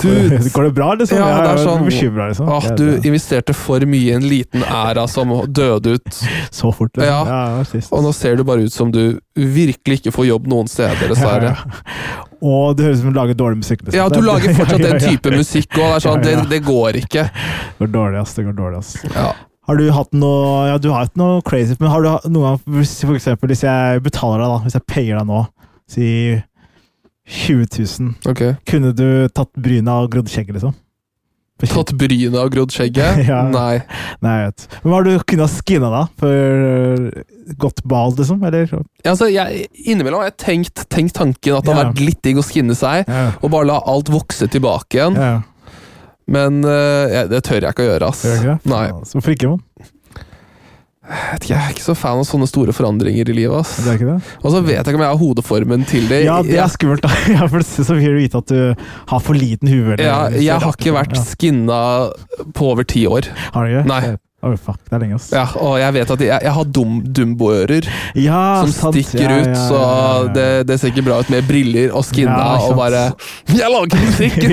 Dude. Går det bra, liksom? Ja, det er jeg sånn- bekymra, liksom. Åh, du er investerte for mye i en liten æra som døde ut, Så fort, liksom. Ja. Ja, og nå ser du bare ut som du virkelig ikke får jobb noen steder, dessverre. Ja. Og det høres ut som du lager dårlig musikk. Liksom. Ja, du lager fortsatt den type musikk, og det sånn, det, det går ikke. Det går dårlig, ass. Det går dårlig, ass. Ja. Har du hatt noe Ja, du har hatt noe crazy, men har du noen gang For eksempel, hvis jeg betaler deg, da. Hvis jeg payer deg nå, si 20 000, Okay. kunne du tatt bryna og grodd skjegget, liksom? Tatt brynet og grodd skjegget? Ja. Nei. Nei, jeg vet. Men har du kunnet skinna da? for øh, godt bal, liksom? Eller? Ja, altså, jeg, innimellom har jeg tenkt, tenkt tanken at det har Ja. vært litt digg å skinne seg, Ja. og bare la alt vokse tilbake igjen. Men uh, jeg, det tør jeg ikke å gjøre, ass. Ikke? Nei. Faen. Hvorfor ikke, mann? Jeg, jeg er ikke så fan av sånne store forandringer i livet, ass. Det er ikke det? Og så vet jeg ikke om jeg har hodeformen til det. Ja, det er skummelt. da. Det er så mye å vite at du har for liten hue. Ja, jeg har ikke vært skinna på over ti år. Har du ikke? Nei. Oh, fuck, det er lenge, ass. Ja, og jeg vet at jeg, jeg har dum, dumboører Ja, som sant. stikker Ja, ut, ja, så det, det ser ikke bra ut med briller og skinna og bare Jeg lager musikk!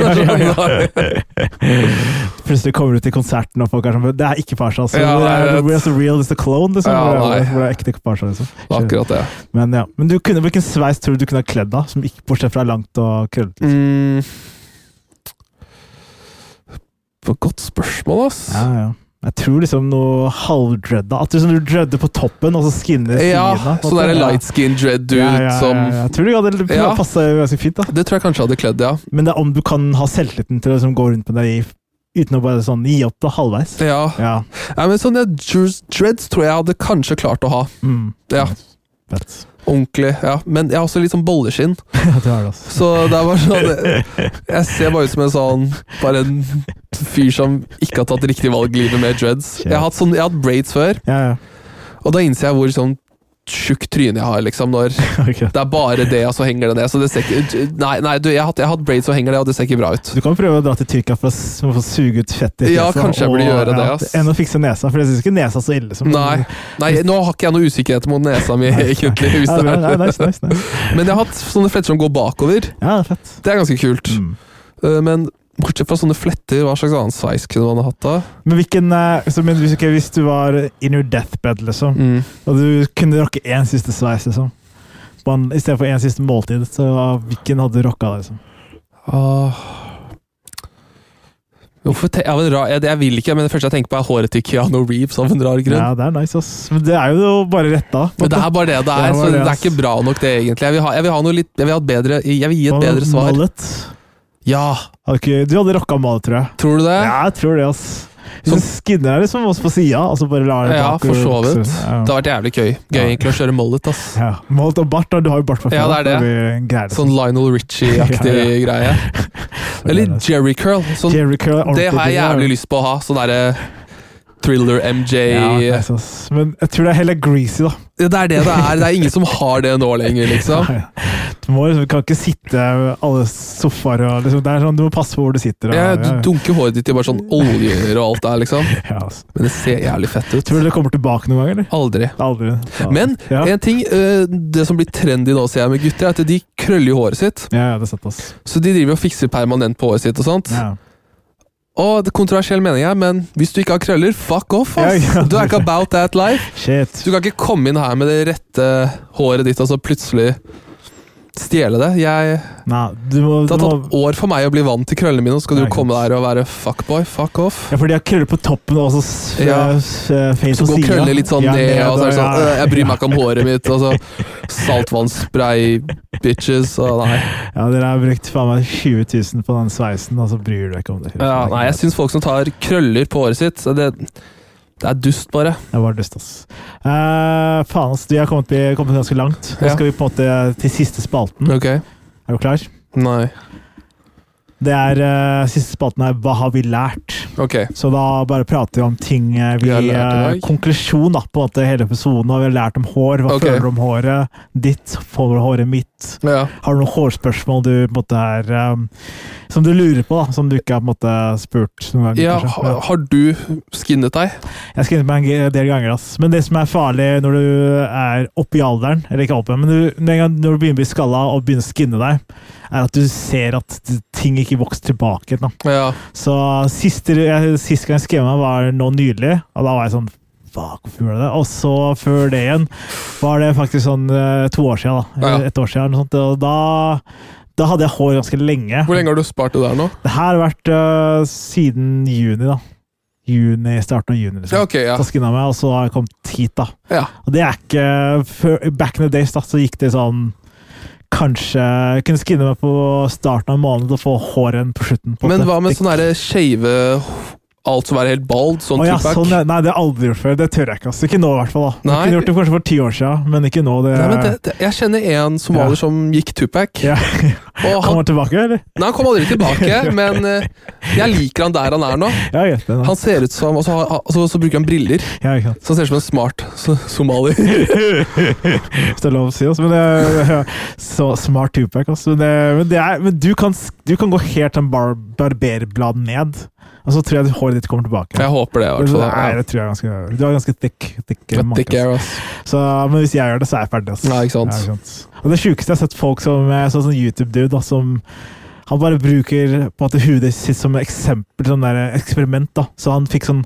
Plutselig kommer du til konserten, og folk er sånn Det er ikke farsa', altså. Ja, det er, so real is the clone, liksom. Ja, det er- ekte farsa, liksom. Akkurat det. Men ja. Men du kunne, hvilken sveis tror du du kunne ha kledd da, som ikke bortsett fra langt og krøllete? Liksom? Mm. Godt spørsmål, ass. Ja, ja. Jeg tror liksom noe halvdredda. At du, sånn, du dredder på toppen, og så skinner sidene. Ja, sånn måte. der light skin dread dude Ja, ja, ja, som. Jeg tror det hadde Ja. passa ganske fint. da. Det tror jeg kanskje hadde kledd, ja. Men det er om du kan ha selvtilliten til å liksom, gå rundt med det i, uten å bare sånn gi opp det halvveis. Ja, Ja. ja men sånne dreads tror jeg hadde kanskje klart å ha. Mm. Ja, Fett. ordentlig. ja. Men jeg har også litt sånn bolleskinn, Ja, det har det, altså. så det er bare sånn Jeg ser bare ut som en sånn Bare en fyr som ikke har tatt riktig valg i livet med dreads. Jeg har hatt, sånn, jeg har hatt braids før, Ja, ja. og da innser jeg hvor sånn tjukt tryne jeg har, liksom, når okay. det er bare det, og så henger det ned. Så det ser ikke Nei, nei du, jeg har hatt, jeg har hatt braids og henger det, og det ser ikke bra ut. Du kan prøve å dra til Tyrkia for å, for å suge ut fett Ja, kanskje jeg burde gjøre det, ass. Enn å fikse nesa, for jeg syns ikke nesa er så ille som Nei, nei, nå har ikke jeg noe usikkerhet mot nesa mi, egentlig. Ja, bra. Nei, nice, nice, nice. Men jeg har hatt sånne fletter som går bakover. Ja, det er fett. Det er ganske kult. Mm. Uh, Men bortsett fra sånne fletter, hva slags annen sveis kunne man ha hatt da? Men hvilken eh, så, men hvis, okay, hvis du var in your deathbed, liksom, Mm. og du kunne rocke én siste sveis, liksom på I stedet for én siste måltid, så hvilken hadde du rocka? Liksom? Åh. Hvorfor te jeg, jeg vil ikke, men det første jeg tenker på er håret til Keanu Reeves av en rar grunn. Ja, det er nice, ass. Men det er jo bare retta. Men det er bare det det Det er, er så det, det er ikke bra nok det, egentlig. Jeg vil ha, jeg vil ha noe litt Jeg vil ha et bedre Jeg vil gi et bedre svar. Mullet. Ja, Okay, Du hadde rocka mal, tror jeg. tror du det? Ja, jeg tror det, ass. Sånn- skinner deg liksom også på sida, Altså bare lar det Ja, for så vidt. Ja. Det har vært jævlig gøy. Gøy Ja. egentlig å kjøre mollet. ass. Ja. Mollet og bart, da. Du har jo bart fra før. Ja, det er det. det Sånn Lionel Richie-aktig greie. Eller Jerry curl. Sånn, Jerry curl, det har jeg jævlig lyst på å ha. Sånn derre thriller MJ Ja, ja. Men jeg tror det er heller greasy, da. Det er det det er. Det er ingen som har det nå lenger, liksom. Du, må, liksom- kan ikke sitte alle sofaer og liksom, det sånn, Du må passe på hvor du sitter. Og, Ja, du dunker håret ditt i bare sånn oljer og alt der, liksom. Men det ser jævlig fett ut. Tror du det kommer tilbake noen gang, eller? Aldri. Aldri. Ja. Men ja. en ting, øh, det som blir trendy nå, ser jeg med gutter, er at de krøller håret sitt. ja, ja, det er sant, ass. Så de driver og fikser permanent på håret sitt og sånt. Ja. Og det er kontroversiell mening her, men hvis du ikke har krøller, fuck off, ass! Ja, ja. Du er ikke about that life. Shit. Du kan ikke komme inn her med det rette håret ditt og så plutselig stjele det. Jeg, Nei, du må, det har tatt må år for meg å bli vant til krøllene mine, og så skal Nei, du komme der og være fuckboy. Fuck off. Ja, for de har krøller på toppen og så ja. Ja. på sida. Så går gå og sida. krølle litt sånn Ja, ned, og så er det sånn ja. øh, Jeg bryr meg ikke om håret mitt, og så saltvannsspray, bitches, og nei. Ja, dere har brukt faen meg 20 000 på den sveisen, og så bryr du deg ikke om det. Ja, nei, jeg syns folk som tar krøller på håret sitt, så det, det er dust, bare. Det var dust, ass. Eh, faen, ass. Vi har kommet, kommet ganske langt. Nå Ja. skal vi på en måte til siste spalten. Ok. Er du klar? Nei. Det er uh, Siste spalten er Hva har vi lært? Ok. Så da bare prater vi om ting eh, vi Vi eh. Konklusjon da, på en måte hele episoden. Hva vi har lært om hår. Hva okay. føler du om håret ditt? Får håret mitt? Ja. Har du noen hårspørsmål du på en måte er um, Som du lurer på, da? Som du ikke har på en måte spurt noen gang? ja har, har du skinnet deg? Jeg har skinnet meg en del ganger, ass. Men det som er farlig når du er oppe i alderen, eller ikke oppe, men du, når du begynner å bli skalla og begynner å skinne deg, er at du ser at ting ikke vokser tilbake. Da. Ja. Så siste, jeg, sist gang jeg skrev meg, var nå nylig, og da var jeg sånn Det? Og så før det igjen var det faktisk sånn eh, to år siden. da. Ja. Et år siden, sånt, og da, da hadde jeg hår ganske lenge. Hvor lenge har du spart det der nå? Det her har vært uh, siden juni, da. Juni, Starten av juni. liksom. Ja, okay, ja. Så skinna meg, og så har jeg kommet hit, da. ja. Og det er ikke før, Back in the days, da, så gikk det sånn Kanskje kunne skinne meg på starten av måneden og få håret på slutten. På Men hva med sånne sånn skeive Alt som er helt bald? Sånn oh, ja, sånn. Nei, det har jeg aldri gjort før. Det tør jeg ikke. altså. Ikke nå, i hvert fall. da. Jeg Nei. kunne gjort det kanskje for ti år siden, men ikke nå. Det, Nei, men det, det, jeg kjenner en somalier Ja. som gikk Tupac. ja. Han, han tilbake, eller? nei, han kom aldri tilbake, men eh, jeg liker han der han er nå. Ja, vet det, da. Han ser ut som Og så, har- og så, bruker han briller, Ja, ikke sant. så han ser ut som en smart so somalier. Hvis det er lov å si. Altså. Men det, så smart Tupac. Altså. Men, det, men, er, men du, kan, du kan gå helt til en bar, barberblad ned, og så tror jeg håret ditt kommer tilbake. Jeg håper det, i hvert fall. Nei, det tror jeg ganske, du har ganske thick, thick, Ja, manke, Thick hair, ass. Så, men hvis jeg gjør det, så er jeg ferdig. Altså. Ja, ikke sant. Ja, ikke sant. Og det sjukeste jeg har sett folk som sånn YouTube-dude som Han bare bruker på en hudet sitt som eksempel, sånn eksperiment. da. Så han fikk sånn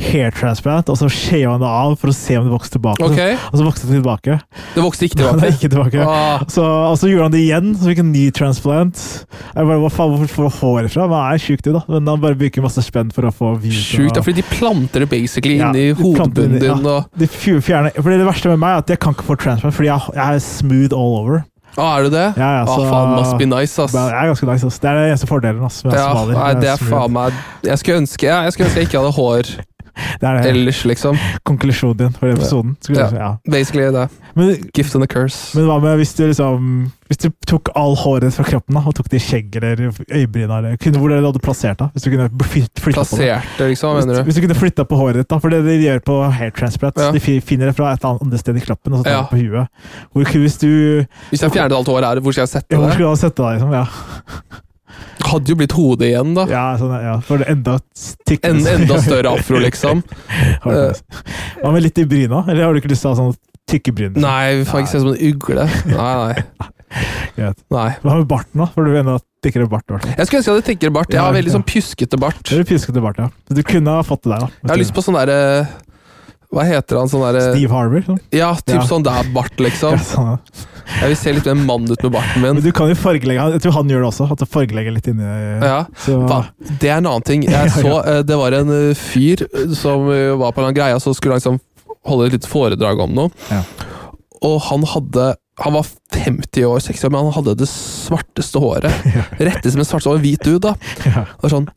hair transplant, og så shava han det av for å se om det vokste tilbake. Okay. Og så vokste det tilbake. Det vokste ikke Det Nei, ikke tilbake. Ah. Så, og så gjorde han det igjen, så fikk han en ny transplant. Jeg bare, Hva faen, Hvor får håret fra? Hva er sjukt, da. Men han bare bruker masse spenn for å få views. Sjukt, ja, fordi de planter det basically Ja, inni de hodebunnen det, ja. og... De fjerner, fordi det verste med meg er at jeg kan ikke få transplant, fordi jeg, jeg er smooth all over. Ah, er du det? Ja, ja, så, Å, faen, must be nice, ass. Det Jeg er ganske nice, ass. Det er den eneste fordelen. ass, med Ja, somalier. nei, det er faen meg Jeg skulle ønske ja, jeg skulle ønske jeg ikke hadde hår Det er det ellers, liksom. konklusjonen for episoden. Skulle Ja. si, ja. Basically det. Men, Gift and a curse. men hva med hvis du liksom Hvis du tok all håret fra kroppen da, og tok det i skjegget eller øyebryna eller Hvor hadde du plassert det? Hvis du kunne fly- flytta på det? Liksom, Hvis, du? hvis du kunne flytta på håret ditt, da, for det de gjør på hair transplant Ja. De finner det fra et annet sted i kroppen og så tar Ja. det på huet. Hvor, hvis du Hvis jeg fjernet alt håret her, hvor skal jeg sette ja, Hvor skal du sette sett det? Liksom? Ja. Hadde jo blitt hodet igjen, da. Ja, sånn, ja, for det enda. En, enda større afro, liksom. Hva med litt i bryna? Eller har du ikke lyst til å ha sånn tykke bryn? Nei, vi får ikke se som en ugle. Nei, nei. Greit. nei. Hva med barten, da? For du enda tykkere bart. hvert. Jeg skulle ønske jeg hadde tykkere bart. Jeg har veldig sånn pjuskete bart. Det er pjuskete bart, ja. Du kunne ha fått det der, da. Jeg har lyst på sånn derre Hva heter han? Sånn derre Steve Harbour? Sånn. Ja, typ Ja. sånn der bart, liksom. Ja, sånn, ja. Jeg vil se litt mer mann ut med barten min. Men du kan jo fargelegge Jeg tror han gjør det også. At du fargelegger litt inni Ja. Det er en annen ting. Jeg så eh, Det var en eh, fyr som eh, var på en greie, så skulle han liksom holde et lite foredrag om noe. Ja. Og han hadde Han var 50 år, 60 år, men han hadde det svarteste håret. Rette som en svart som en hvit dude, da. Ja, Og sånn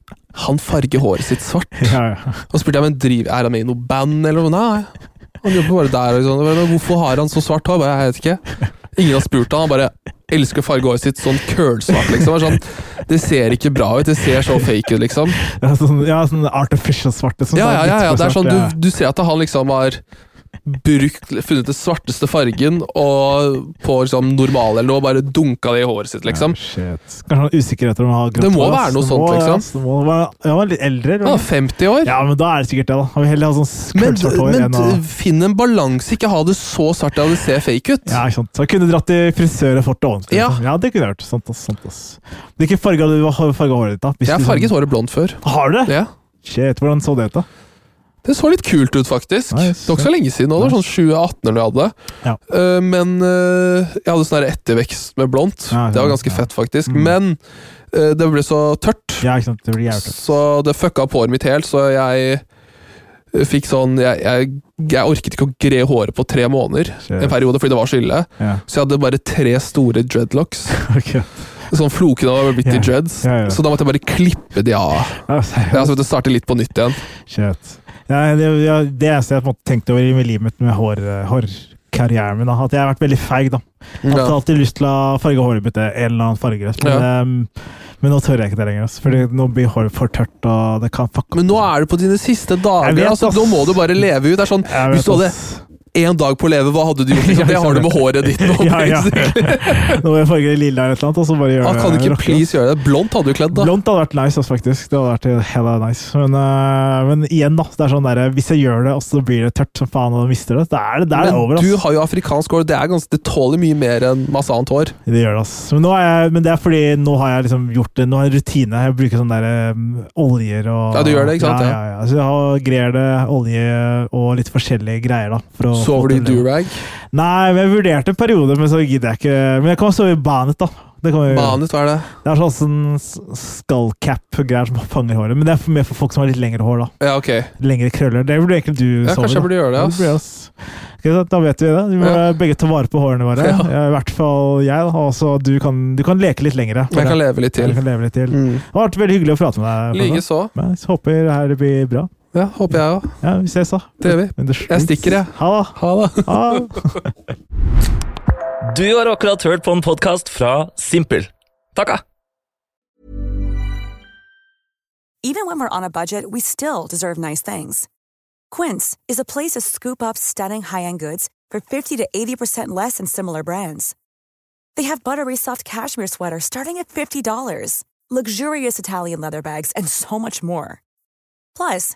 Han farger håret sitt svart. ja, ja. Og spurte jeg men driv, er han med i noe band, eller noe? Nei, han jobber bare der. Og. Men Hvorfor har han så svart hår? Jeg vet ikke. Ingen har spurt han, han bare elsker å farge håret sitt sånn kølsvart, liksom. Det Sånn, det ser ikke bra ut, det ser så fake ut, liksom. Ja, sånn, ja, sånn artificial svart. Liksom. Ja, ja, ja, ja. Det er sånn, du, du ser at han liksom har brukt, funnet den svarteste fargen, og på liksom normal eller noe, bare dunka det i håret sitt, liksom. Ja. Kanskje han er usikker etter om han har grått Det må hår, være noe sånt, liksom. ass. Være, ja, han er litt eldre. eller? Er 50 år. Ja, men da er det sikkert det, da. Han vil heller ha sånn Men, hår men enn å finn en balanse, ikke ha det så svart at det ser fake ut. ja, ikke sant. Så han kunne dratt i frisør og fort ordentlig. Ja. liksom. ja, det kunne jeg gjort. Sånt, sant. Hvilken farge har du farga håret ditt, da? Hvis Jeg har farget håret blondt før. Har du det? Ja. Shit, hvordan så det ut, da? Det så litt kult ut, faktisk. Nice. Det var ikke så lenge siden. var sånn 2018 eller noe jeg hadde. Ja. Uh, men uh, jeg hadde sånn ettervekst med blondt. Ja, det var ganske ja. fett, faktisk. Mm. Men uh, det ble så tørt. Det ble tørt. så det fucka opp håret mitt helt, så jeg fikk sånn Jeg, jeg, jeg orket ikke å gre håret på tre måneder Shit. en periode, fordi det var så ille. Så jeg hadde bare tre store dreadlocks. okay. Sånn Flokene var blitt til Ja. dreads, yeah, yeah. så da måtte jeg bare klippe de av. Ja, Jeg måtte starte litt på nytt igjen. Shit. Ja, det, ja, det eneste jeg måte tenkte over i livet mitt med hår, hårkarrieren min, da, at jeg har vært veldig feig. da. Jeg har alltid lyst til å farge håret mitt en eller annen farge. Men, Ja. um, men nå tør jeg ikke det lenger. Altså, fordi nå blir håret for tørt, og det kan Men nå er du på dine siste dager. Vet, altså, nå må du bare leve ut. Det er sånn, Hvis du hadde. Én dag på å leve, hva hadde du gjort? Liksom? Det har du med håret ditt nå. Ja, ja. Nå må jeg farge det lilla eller annet, og så bare gjøre Ah, kan du ikke rocke. please gjøre det? Blondt hadde du kledd, da. Blondt hadde vært nice, altså, faktisk. Det hadde vært hella nice. Men, uh, men igjen, da. Det er sånn der, hvis jeg gjør det, og så blir det tørt som faen, og mister det, da er det, det, er det Men over. du har jo afrikansk hår. Det, ganske, det tåler mye mer enn masse annet hår. Det gjør det, ass. Men, jeg, men det er fordi nå har jeg liksom gjort det. Nå har jeg rutine. Jeg bruker sånne der, um, oljer og Ja, du gjør det, ikke sant? Ja, Ja. ja. Så jeg har grer det, olje og litt forskjellige greier, da. for å Sover du i durag? Nei, men jeg vurderte en periode, men så gidder jeg ikke. Men jeg kan sove i banet, da. Det, kan vi, Banet, hva er det? det er sånn, skullcap-greier som fanger håret. Men det er mer for folk som har litt lengre hår. da. Ja, ok. Lengre krøller. Det burde egentlig du Ja, sove kanskje jeg burde gjøre det, ass. da vet vi det. Vi må Ja. begge ta vare på hårene våre. Ja. Ja, I hvert fall jeg. Og du kan, du kan leke litt lengre. Jeg kan leve litt til. kan leve litt til. Mm. Det har vært veldig hyggelig å prate med deg. Like så. Men Jeg håper det her blir bra. Ja, håper jeg òg. Ja, Vi ses, da. Det gjør vi. Er jeg stikker, jeg. Ha det. Ha det. Ha det. Du har akkurat hørt på en podkast fra Simpel. Takka! Even when we're on a budget, we still deserve nice things. Quince is a place to scoop up stunning high-end goods for 50 to 80% less than similar brands. They have buttery soft cashmere sweaters starting at $50, luxurious Italian leather bags, and so much more. Plus,